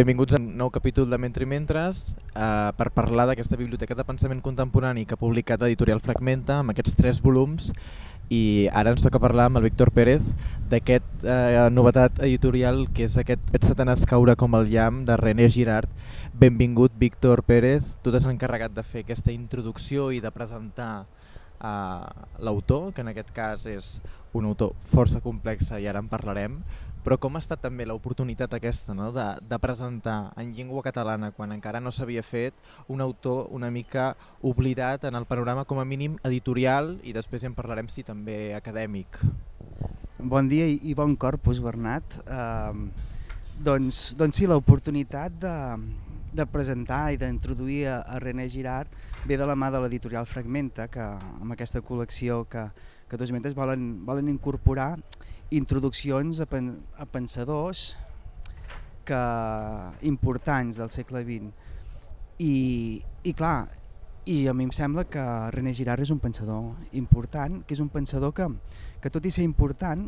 Benvinguts a un nou capítol de Mentre i Mentres eh, per parlar d'aquesta biblioteca de pensament contemporani que ha publicat Editorial Fragmenta amb aquests tres volums i ara ens toca parlar amb el Víctor Pérez d'aquest eh, novetat editorial que és aquest Et Satanàs caure com el llamp de René Girard. Benvingut Víctor Pérez, tu t'has encarregat de fer aquesta introducció i de presentar l'autor, que en aquest cas és un autor força complexa i ara en parlarem, però com ha estat també l'oportunitat aquesta no? de, de presentar en llengua catalana, quan encara no s'havia fet, un autor una mica oblidat en el panorama com a mínim editorial i després en parlarem si també acadèmic. Bon dia i bon corpus, Bernat. Uh, doncs, doncs sí, l'oportunitat de, de presentar i d'introduir a, a René Girard ve de la mà de l'editorial Fragmenta, que amb aquesta col·lecció que, que dos mentes volen, volen incorporar introduccions a, pen, a pensadors que, importants del segle XX. I, I clar, i a mi em sembla que René Girard és un pensador important, que és un pensador que, que tot i ser important,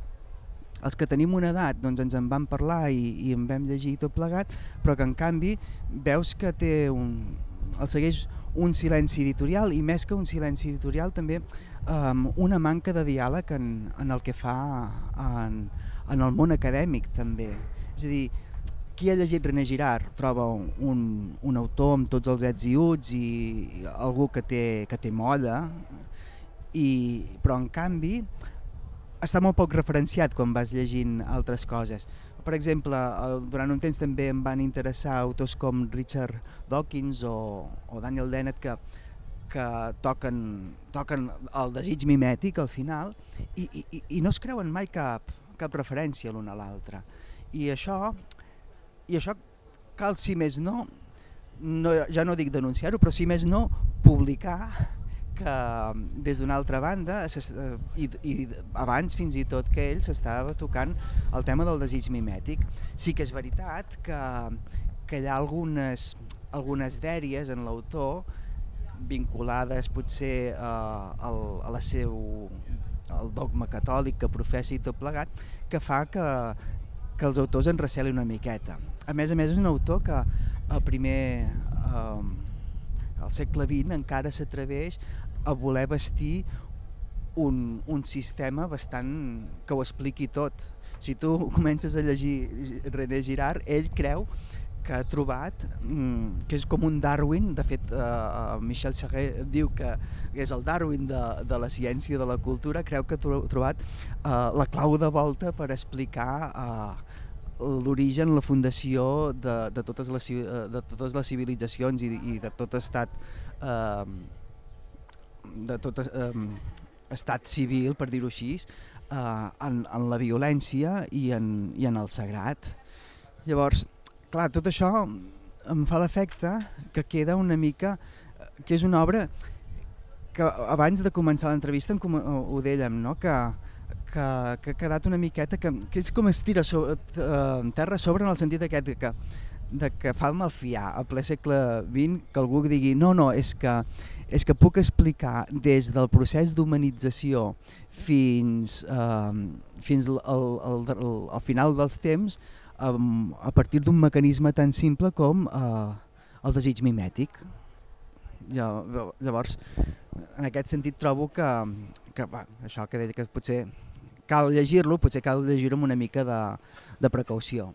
els que tenim una edat doncs ens en van parlar i, i en vam llegir tot plegat, però que en canvi veus que té un, el segueix un silenci editorial i més que un silenci editorial també um, una manca de diàleg en, en el que fa en, en el món acadèmic també. És a dir, qui ha llegit René Girard troba un, un autor amb tots els ets i uts i algú que té, que té molla, i, però en canvi està molt poc referenciat quan vas llegint altres coses. Per exemple, durant un temps també em van interessar autors com Richard Dawkins o, o Daniel Dennett que, que toquen, toquen el desig mimètic al final i, i, i no es creuen mai cap, cap referència l'un a l'altre. I això, I això cal, si més no, no ja no dic denunciar-ho, però si més no, publicar que des d'una altra banda i, i abans fins i tot que ell s'estava tocant el tema del desig mimètic. Sí que és veritat que, que hi ha algunes, algunes dèries en l'autor vinculades potser a, a, a la seu el dogma catòlic que professa i tot plegat, que fa que, que els autors en recelin una miqueta. A més a més és un autor que a primer eh, al segle XX encara s'atreveix a voler vestir un, un sistema bastant que ho expliqui tot. Si tu comences a llegir René Girard, ell creu que ha trobat, mm, que és com un Darwin, de fet eh, Michel Serret diu que és el Darwin de, de la ciència de la cultura, creu que ha trobat eh, la clau de volta per explicar eh, l'origen, la fundació de, de, totes les, eh, de totes les civilitzacions i, i de tot estat eh, de tot eh, estat civil, per dir-ho així, eh, en, en la violència i en, i en el sagrat. Llavors, clar, tot això em fa l'efecte que queda una mica, que és una obra que abans de començar l'entrevista ho dèiem, no? que, que, que ha quedat una miqueta, que, que és com es tira so, eh, terra sobre en el sentit aquest que, de que fa malfiar al ple segle XX que algú digui no, no, és que, és que puc explicar des del procés d'humanització fins, eh, fins al, al, al, al final dels temps um, a partir d'un mecanisme tan simple com uh, el desig mimètic. Llavors, en aquest sentit trobo que, que va, això que deia que potser cal llegir-lo, potser cal llegir-ho amb una mica de, de precaució.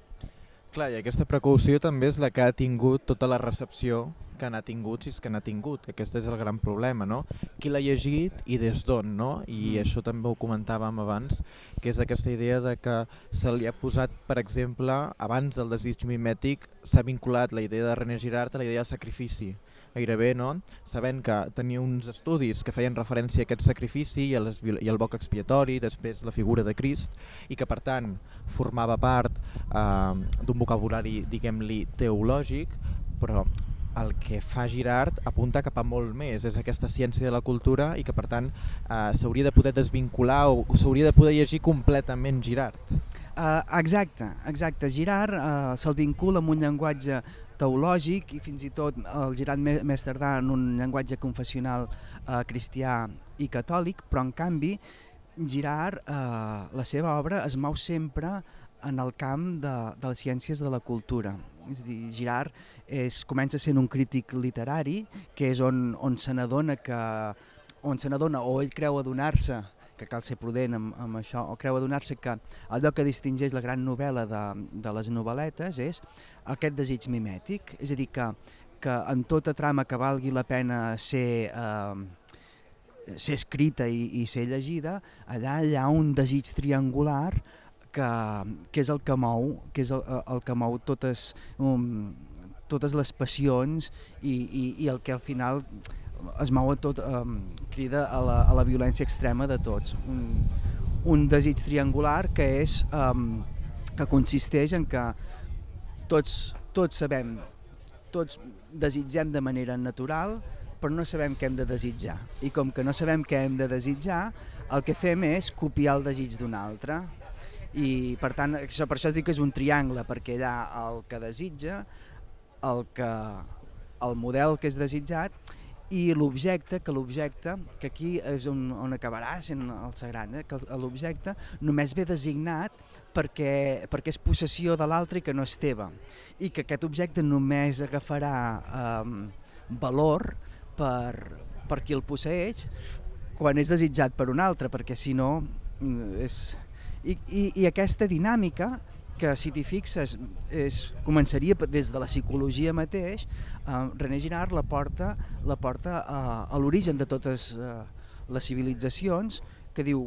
Clar, i aquesta precaució també és la que ha tingut tota la recepció que n'ha tingut, si és que n'ha tingut. Aquest és el gran problema, no? Qui l'ha llegit i des d'on, no? I mm. això també ho comentàvem abans, que és aquesta idea de que se li ha posat, per exemple, abans del desig mimètic, s'ha vinculat la idea de René Girard a la idea del sacrifici gairebé, no? sabent que tenia uns estudis que feien referència a aquest sacrifici i, a les, i al boc expiatori, després la figura de Crist, i que per tant formava part eh, d'un vocabulari, diguem-li, teològic, però el que fa Girard apunta cap a molt més, és aquesta ciència de la cultura i que per tant eh, s'hauria de poder desvincular o s'hauria de poder llegir completament Girard. Uh, exacte, exacte. Girard uh, se'l vincula amb un llenguatge teològic i fins i tot el Girard més, més tardà en un llenguatge confessional uh, cristià i catòlic, però en canvi Girard, uh, la seva obra es mou sempre en el camp de, de les ciències de la cultura. És a dir, Girard és, comença sent un crític literari, que és on, on se n'adona que on se n'adona o ell creu adonar-se que cal ser prudent amb, amb això, o creu adonar-se que allò que distingeix la gran novel·la de, de les novel·letes és aquest desig mimètic, és a dir, que, que en tota trama que valgui la pena ser, eh, ser escrita i, i ser llegida, allà hi ha un desig triangular que, que és el que mou, que és el, el que mou totes, um, totes les passions i, i, i el que al final es mou a tot, um, crida a la, a la violència extrema de tots. Un, un desig triangular que és um, que consisteix en que tots, tots sabem, tots desitgem de manera natural, però no sabem què hem de desitjar. I com que no sabem què hem de desitjar, el que fem és copiar el desig d'un altre. I per tant, això, per això es diu que és un triangle, perquè hi ha el que desitja, el, que, el model que és desitjat i l'objecte, que l'objecte, que aquí és on, on acabarà sent el sagrat, eh? que l'objecte només ve designat perquè, perquè és possessió de l'altre i que no és teva, i que aquest objecte només agafarà eh, valor per, per qui el posseix quan és desitjat per un altre, perquè si no mm, és... I, i, I aquesta dinàmica que si t'hi fixes és, començaria des de la psicologia mateix, eh, René Girard la porta, la porta a, a l'origen de totes eh, les civilitzacions, que diu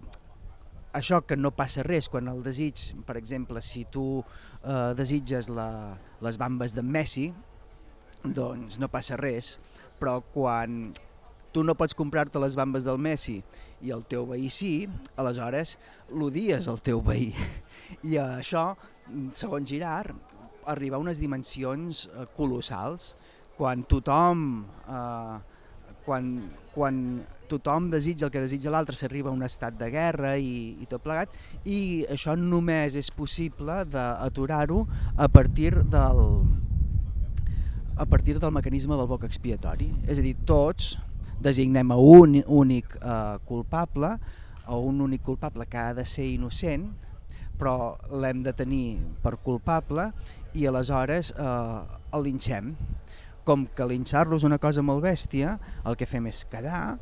això que no passa res quan el desig, per exemple, si tu eh, desitges la, les bambes d'en Messi, doncs no passa res, però quan tu no pots comprar-te les bambes del Messi i el teu veí sí, aleshores l'odies el teu veí. I això segons Girard, arriba a unes dimensions eh, colossals. Quan tothom eh, quan, quan tothom desitja el que desitja l'altre s'arriba a un estat de guerra i, i tot plegat. I això només és possible d'aturar-ho a partir del a partir del mecanisme del boc expiatori. És a dir, tots designem a un únic eh, culpable o un únic culpable que ha de ser innocent però l'hem de tenir per culpable i aleshores eh, el linxem. Com que linxar-lo és una cosa molt bèstia, el que fem és quedar,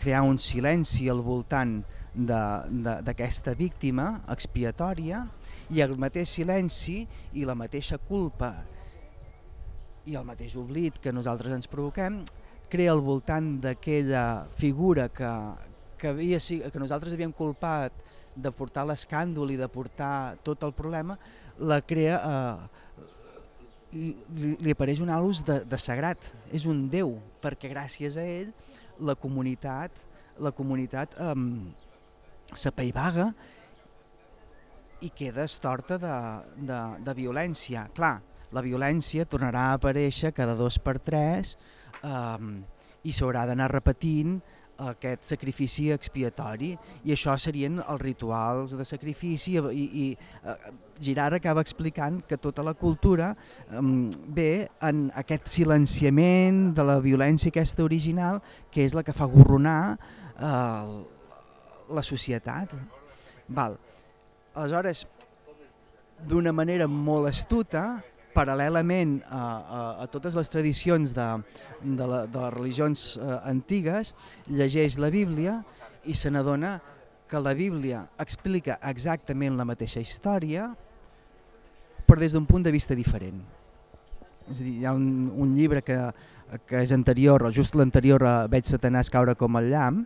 crear un silenci al voltant d'aquesta víctima expiatòria i el mateix silenci i la mateixa culpa i el mateix oblit que nosaltres ens provoquem crea al voltant d'aquella figura que, que, havia, que nosaltres havíem culpat de portar l'escàndol i de portar tot el problema, la crea, eh, li, li apareix un alus de, de sagrat, és un déu, perquè gràcies a ell la comunitat, la comunitat eh, s'apaivaga i queda estorta de, de, de violència. Clar, la violència tornarà a aparèixer cada dos per tres eh, i s'haurà d'anar repetint aquest sacrifici expiatori i això serien els rituals de sacrifici i, i uh, Girard acaba explicant que tota la cultura um, ve en aquest silenciament de la violència aquesta original que és la que fa gorronar uh, la societat. Val. Aleshores, d'una manera molt astuta, paral·lelament a, a, a totes les tradicions de, de, la, de les religions eh, antigues, llegeix la Bíblia i se n'adona que la Bíblia explica exactament la mateixa història, però des d'un punt de vista diferent. És a dir, hi ha un, un llibre que, que és anterior, o just l'anterior a Veig Satanàs caure com el llamp,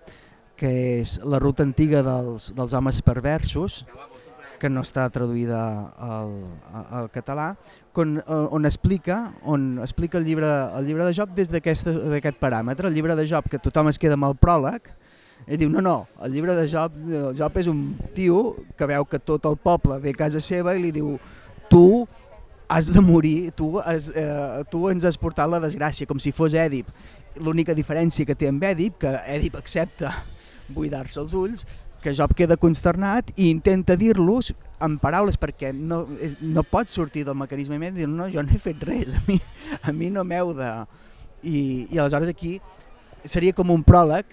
que és la ruta antiga dels, dels homes perversos, que no està traduïda al, al català, on, on, explica, on explica el llibre, el llibre de Job des d'aquest paràmetre. El llibre de Job, que tothom es queda amb el pròleg, i diu, no, no, el llibre de Job, Job és un tio que veu que tot el poble ve a casa seva i li diu, tu has de morir, tu, has, eh, tu ens has portat la desgràcia, com si fos Èdip. L'única diferència que té amb Èdip, que Èdip accepta buidar-se els ulls, que Job queda consternat i intenta dir-los en paraules perquè no, és, no pot sortir del mecanisme i dir no, jo no he fet res, a mi, a mi no m'heu de... I, I aleshores aquí seria com un pròleg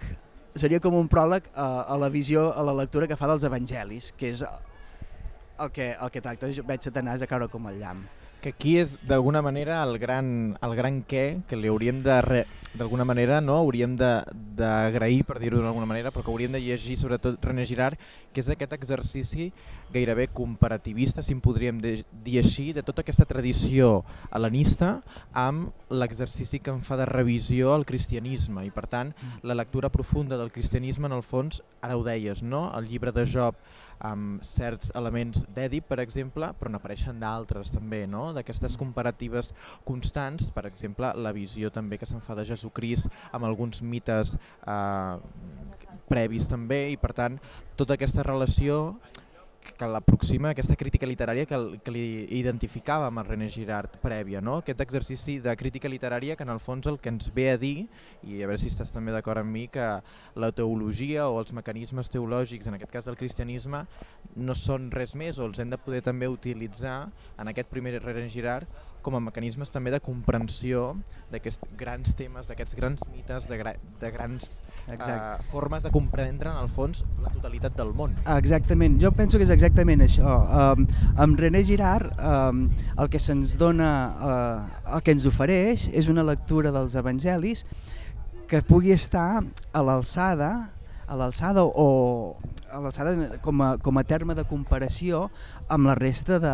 seria com un pròleg a, a la visió, a la lectura que fa dels evangelis, que és el que, el que tracta veig Satanàs a caure com el llamp. Que aquí és d'alguna manera el gran, el gran què que li hauríem de d'alguna manera no hauríem d'agrair per dir-ho d'alguna manera però que hauríem de llegir sobretot René Girard que és aquest exercici gairebé comparativista si en podríem dir així de tota aquesta tradició helenista amb l'exercici que en fa de revisió al cristianisme i per tant la lectura profunda del cristianisme en el fons ara ho deies no? El llibre de Job amb certs elements d'Èdip, per exemple, però n'apareixen d'altres també, no? d'aquestes comparatives constants, per exemple, la visió també que se'n fa de Jesucrist amb alguns mites eh, previs també, i per tant tota aquesta relació que l'aproxima aquesta crítica literària que, que li identificava amb el René Girard prèvia, no? aquest exercici de crítica literària que en el fons el que ens ve a dir, i a veure si estàs també d'acord amb mi, que la teologia o els mecanismes teològics, en aquest cas del cristianisme, no són res més o els hem de poder també utilitzar en aquest primer René Girard com a mecanismes també de comprensió d'aquests grans temes, d'aquests grans mites, de, gra de grans uh, formes de comprendre en el fons la totalitat del món. Exactament, jo penso que és exactament això. Um, amb René Girard um, el que se'ns dona, uh, el que ens ofereix és una lectura dels evangelis que pugui estar a l'alçada a l'alçada o a l'alçada com, a, com a terme de comparació amb la resta de,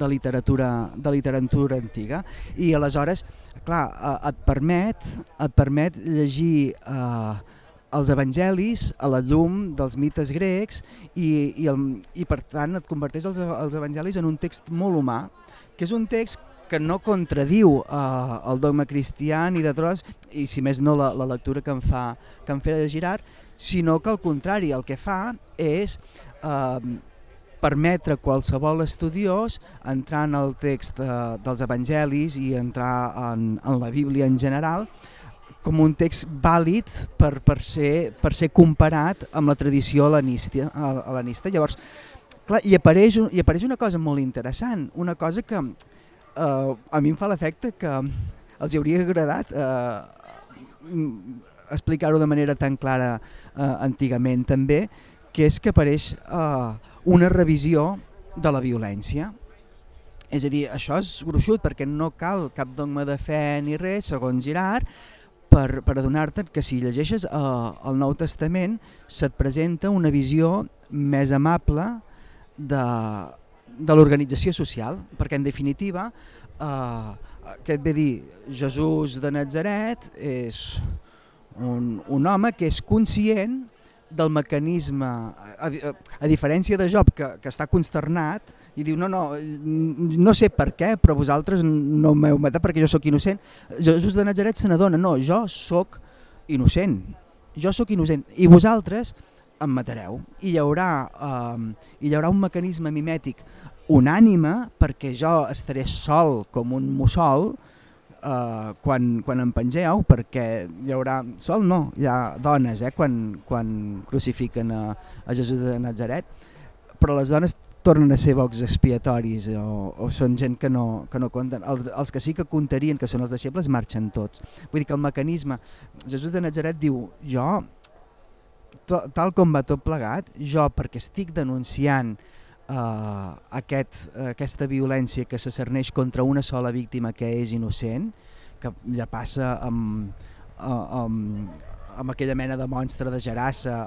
de, literatura, de literatura antiga. I aleshores clar, eh, et permet, et permet llegir eh, els evangelis a la llum dels mites grecs i, i, el, i per tant et converteix els, els evangelis en un text molt humà, que és un text que no contradiu eh, el dogma cristià ni de tros, i si més no la, la lectura que em fa, que em de Girard, sinó que al contrari el que fa és eh, permetre qualsevol estudiós entrar en el text eh, dels evangelis i entrar en, en la Bíblia en general com un text vàlid per, per, ser, per ser comparat amb la tradició helenista. Llavors, clar, hi, apareix, hi apareix una cosa molt interessant, una cosa que eh, a mi em fa l'efecte que els hauria agradat eh, explicar-ho de manera tan clara eh, antigament també, que és que apareix eh, una revisió de la violència. És a dir, això és gruixut perquè no cal cap dogma de fe ni res, segons Girard, per, per adonar-te que si llegeixes eh, el Nou Testament se't presenta una visió més amable de, de l'organització social, perquè en definitiva eh, què et ve dir? Jesús de Nazaret és un, un home que és conscient del mecanisme, a, a, a diferència de Job, que, que està consternat i diu, no, no, no sé per què, però vosaltres no m'heu matat perquè jo sóc innocent. Jesús de Nazaret se n'adona, no, jo sóc innocent, jo sóc innocent, i vosaltres em matareu. I hi haurà, eh, hi haurà un mecanisme mimètic unànime perquè jo estaré sol com un mussol, eh, quan, quan em pengeu, perquè hi haurà, sol no, hi ha dones eh, quan, quan crucifiquen a, a Jesús de Nazaret, però les dones tornen a ser bocs expiatoris o, o són gent que no, que no compten. Els, els que sí que comptarien, que són els deixebles, marxen tots. Vull dir que el mecanisme... Jesús de Nazaret diu, jo, tal com va tot plegat, jo perquè estic denunciant eh, aquest, aquesta violència que se cerneix contra una sola víctima que és innocent, que ja passa amb, amb, amb aquella mena de monstre de Gerassa,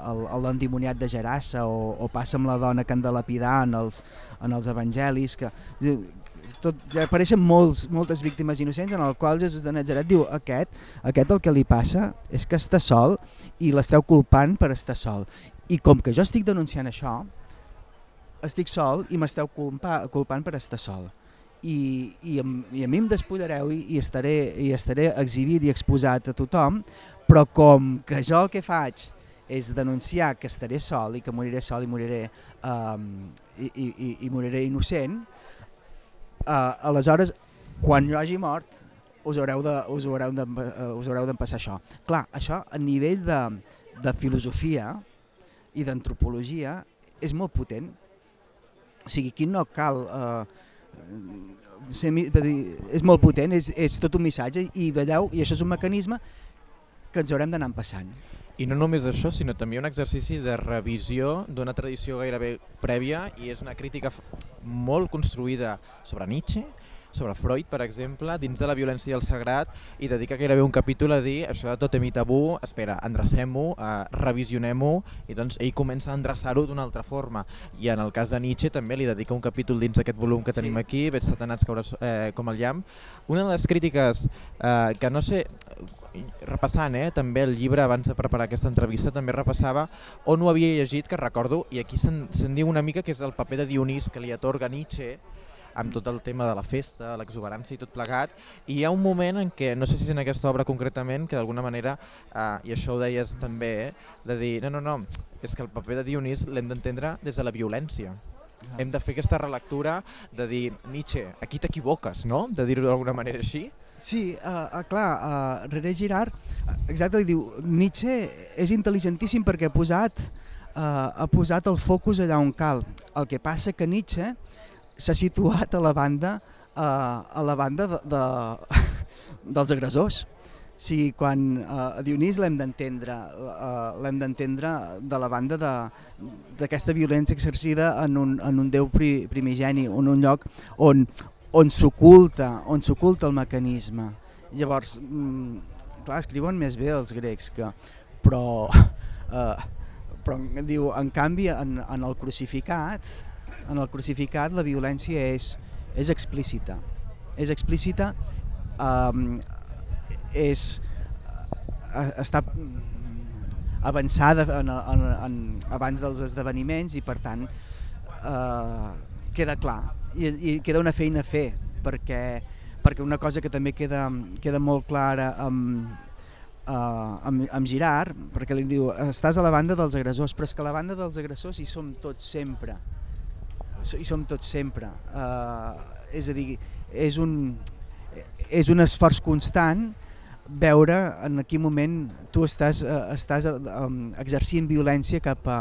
l'endimoniat de Gerassa, o, o passa amb la dona que han de lapidar en els, en els evangelis, que tot, ja apareixen molts, moltes víctimes innocents en el qual Jesús de Nazaret diu aquest, aquest el que li passa és que està sol i l'esteu culpant per estar sol. I com que jo estic denunciant això, estic sol i m'esteu culpant per estar sol. I, i, i a mi em despullareu i, i, estaré, i estaré exhibit i exposat a tothom, però com que jo el que faig és denunciar que estaré sol i que moriré sol i moriré, um, i, i, i moriré innocent, uh, aleshores, quan jo hagi mort, us haureu de, us haureu de, uh, us haureu d'empassar això. Clar, això a nivell de, de filosofia i d'antropologia és molt potent o sigui, aquí no cal... Eh, ser, dir, és molt potent, és, és tot un missatge i veieu, i això és un mecanisme que ens haurem d'anar passant. I no només això, sinó també un exercici de revisió d'una tradició gairebé prèvia i és una crítica molt construïda sobre Nietzsche, sobre Freud, per exemple, dins de la violència i el sagrat, i dedica gairebé un capítol a dir això de tot i tabú, espera, endrecem-ho, eh, revisionem-ho, i doncs ell comença a endreçar-ho d'una altra forma. I en el cas de Nietzsche també li dedica un capítol dins d'aquest volum que tenim sí. aquí, Vet satanats caure eh, com el llamp. Una de les crítiques eh, que no sé, repassant eh, també el llibre abans de preparar aquesta entrevista també repassava on ho havia llegit que recordo i aquí se'n se diu una mica que és el paper de Dionís que li atorga Nietzsche amb tot el tema de la festa, l'exuberància i tot plegat, i hi ha un moment en què, no sé si és en aquesta obra concretament, que d'alguna manera, eh, i això ho deies també, eh, de dir, no, no, no, és que el paper de Dionís l'hem d'entendre des de la violència. Ah. Hem de fer aquesta relectura de dir, Nietzsche, aquí t'equivoques, no?, de dir-ho d'alguna manera així, Sí, uh, uh, clar, uh, René Girard, exacte, li diu, Nietzsche és intel·ligentíssim perquè ha posat, uh, ha posat el focus allà on cal. El que passa que Nietzsche s'ha situat a la banda, uh, a la banda de, de, dels agressors. O sigui, quan a Dionís l'hem d'entendre uh, l'hem d'entendre de la banda d'aquesta violència exercida en un, en un déu pri, primigeni, en un lloc on, on s'oculta on s'oculta el mecanisme. Llavors, mm, clar, escriuen més bé els grecs, que, però, eh, però diu, en canvi, en, en el crucificat, en el crucificat la violència és, és explícita. És explícita, eh, és, eh, està avançada en, en, en, abans dels esdeveniments i per tant eh, queda clar i, i queda una feina a fer perquè, perquè una cosa que també queda, queda molt clara amb, uh, amb, amb Girard, perquè li diu estàs a la banda dels agressors, però és que a la banda dels agressors hi som tots sempre hi som tots sempre uh, és a dir, és un, és un esforç constant veure en quin moment tu estàs, uh, estàs uh, exercint violència cap a,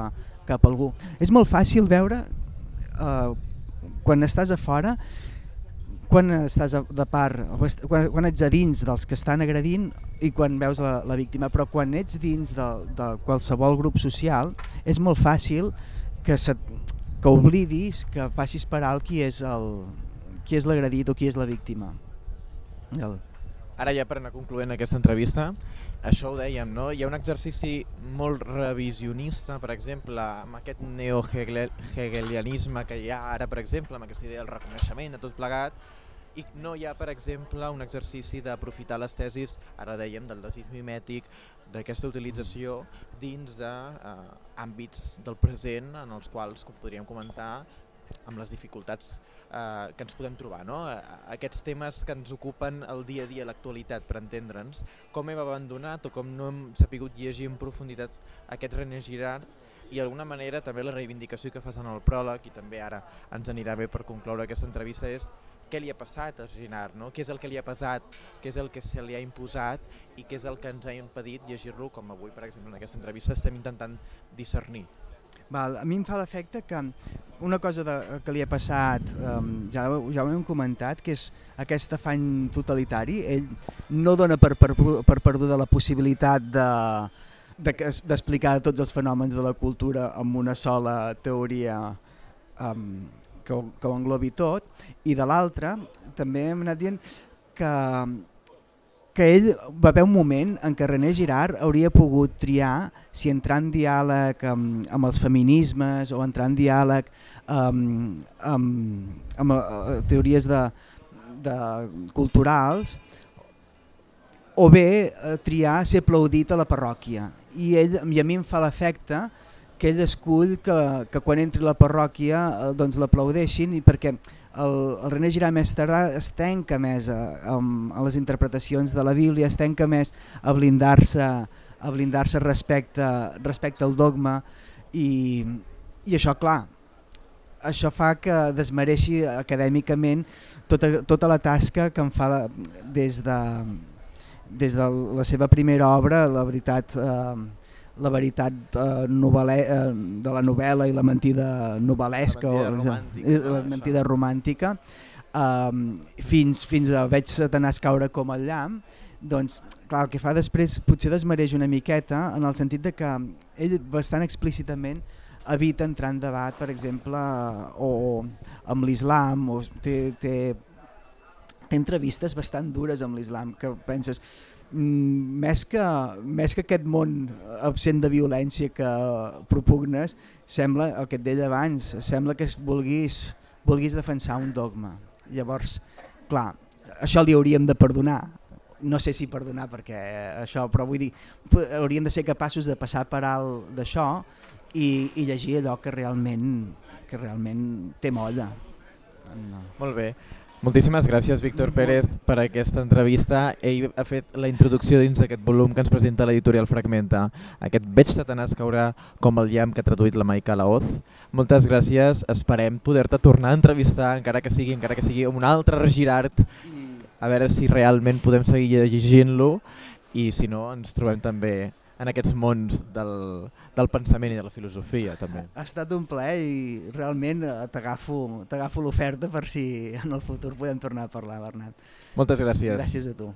cap a algú. És molt fàcil veure uh, quan estàs a fora, quan estàs de part, quan, quan ets a dins dels que estan agredint i quan veus la, la víctima, però quan ets dins de, de qualsevol grup social és molt fàcil que, se, que oblidis, que passis per alt qui és el qui és l'agredit o qui és la víctima. El, Ara ja per anar concloent aquesta entrevista, això ho dèiem, no? hi ha un exercici molt revisionista, per exemple, amb aquest neo-hegelianisme que hi ha ara, per exemple, amb aquesta idea del reconeixement de tot plegat, i no hi ha, per exemple, un exercici d'aprofitar les tesis, ara dèiem, del desig mimètic, d'aquesta utilització dins de, eh, del present en els quals, com podríem comentar, amb les dificultats eh, que ens podem trobar. No? Aquests temes que ens ocupen el dia a dia, l'actualitat, per entendre'ns, com hem abandonat o com no hem sapigut llegir en profunditat aquest René Girard i d'alguna manera també la reivindicació que fas en el pròleg i també ara ens anirà bé per concloure aquesta entrevista és què li ha passat a Girard, no? què és el que li ha passat, què és el que se li ha imposat i què és el que ens ha impedit llegir-lo, com avui per exemple en aquesta entrevista estem intentant discernir. Val, a mi em fa l'efecte que una cosa de, que li ha passat, um, ja, ja ho hem comentat, que és aquest afany totalitari. Ell no dona per, per, per perduda la possibilitat de d'explicar de, tots els fenòmens de la cultura amb una sola teoria um, que, que ho englobi tot i de l'altra també hem anat dient que que ell va haver un moment en què René Girard hauria pogut triar si entrar en diàleg amb, amb els feminismes o entrar en diàleg amb, amb, amb uh, teories de, de culturals o bé uh, triar ser aplaudit a la parròquia. I, ell, i a mi em fa l'efecte ell escull que, que quan entri a la parròquia uh, doncs l'aplaudeixin perquè el, el René Girà més tardà es tenca més a, a, a les interpretacions de la Bíblia, es tenca més a blindar-se a blindar-se respecte, respecte al dogma i, i això clar, això fa que desmereixi acadèmicament tota, tota la tasca que em fa la, des, de, des de la seva primera obra, la veritat eh, la veritat eh, novel·le, eh, de la novel·la i la mentida novel·lesca la mentida romàntica, o, la mentida romàntica. Eh, fins, fins a veig Satanàs caure com el llamp doncs clar, el que fa després potser desmereix una miqueta en el sentit de que ell bastant explícitament evita entrar en debat per exemple o amb l'islam o té, té té entrevistes bastant dures amb l'islam, que penses, més, que, més que aquest món absent de violència que propugnes, sembla, el que et deia abans, sembla que vulguis, vulguis defensar un dogma. Llavors, clar, això li hauríem de perdonar, no sé si perdonar perquè això, però vull dir, hauríem de ser capaços de passar per alt d'això i, i llegir allò que realment, que realment té molla. No. Molt bé. Moltíssimes gràcies, Víctor Pérez, per aquesta entrevista. Ell ha fet la introducció dins d'aquest volum que ens presenta l'editorial Fragmenta. Aquest Veig Satanàs caurà com el llamp que ha traduït la Maica Laoz. Moltes gràcies. Esperem poder-te tornar a entrevistar, encara que sigui encara que sigui un altre regirart, a veure si realment podem seguir llegint-lo i si no ens trobem també en aquests mons del, del pensament i de la filosofia també. Ha estat un plaer i realment eh, t'agafo l'oferta per si en el futur podem tornar a parlar, Bernat. Moltes gràcies. Gràcies a tu.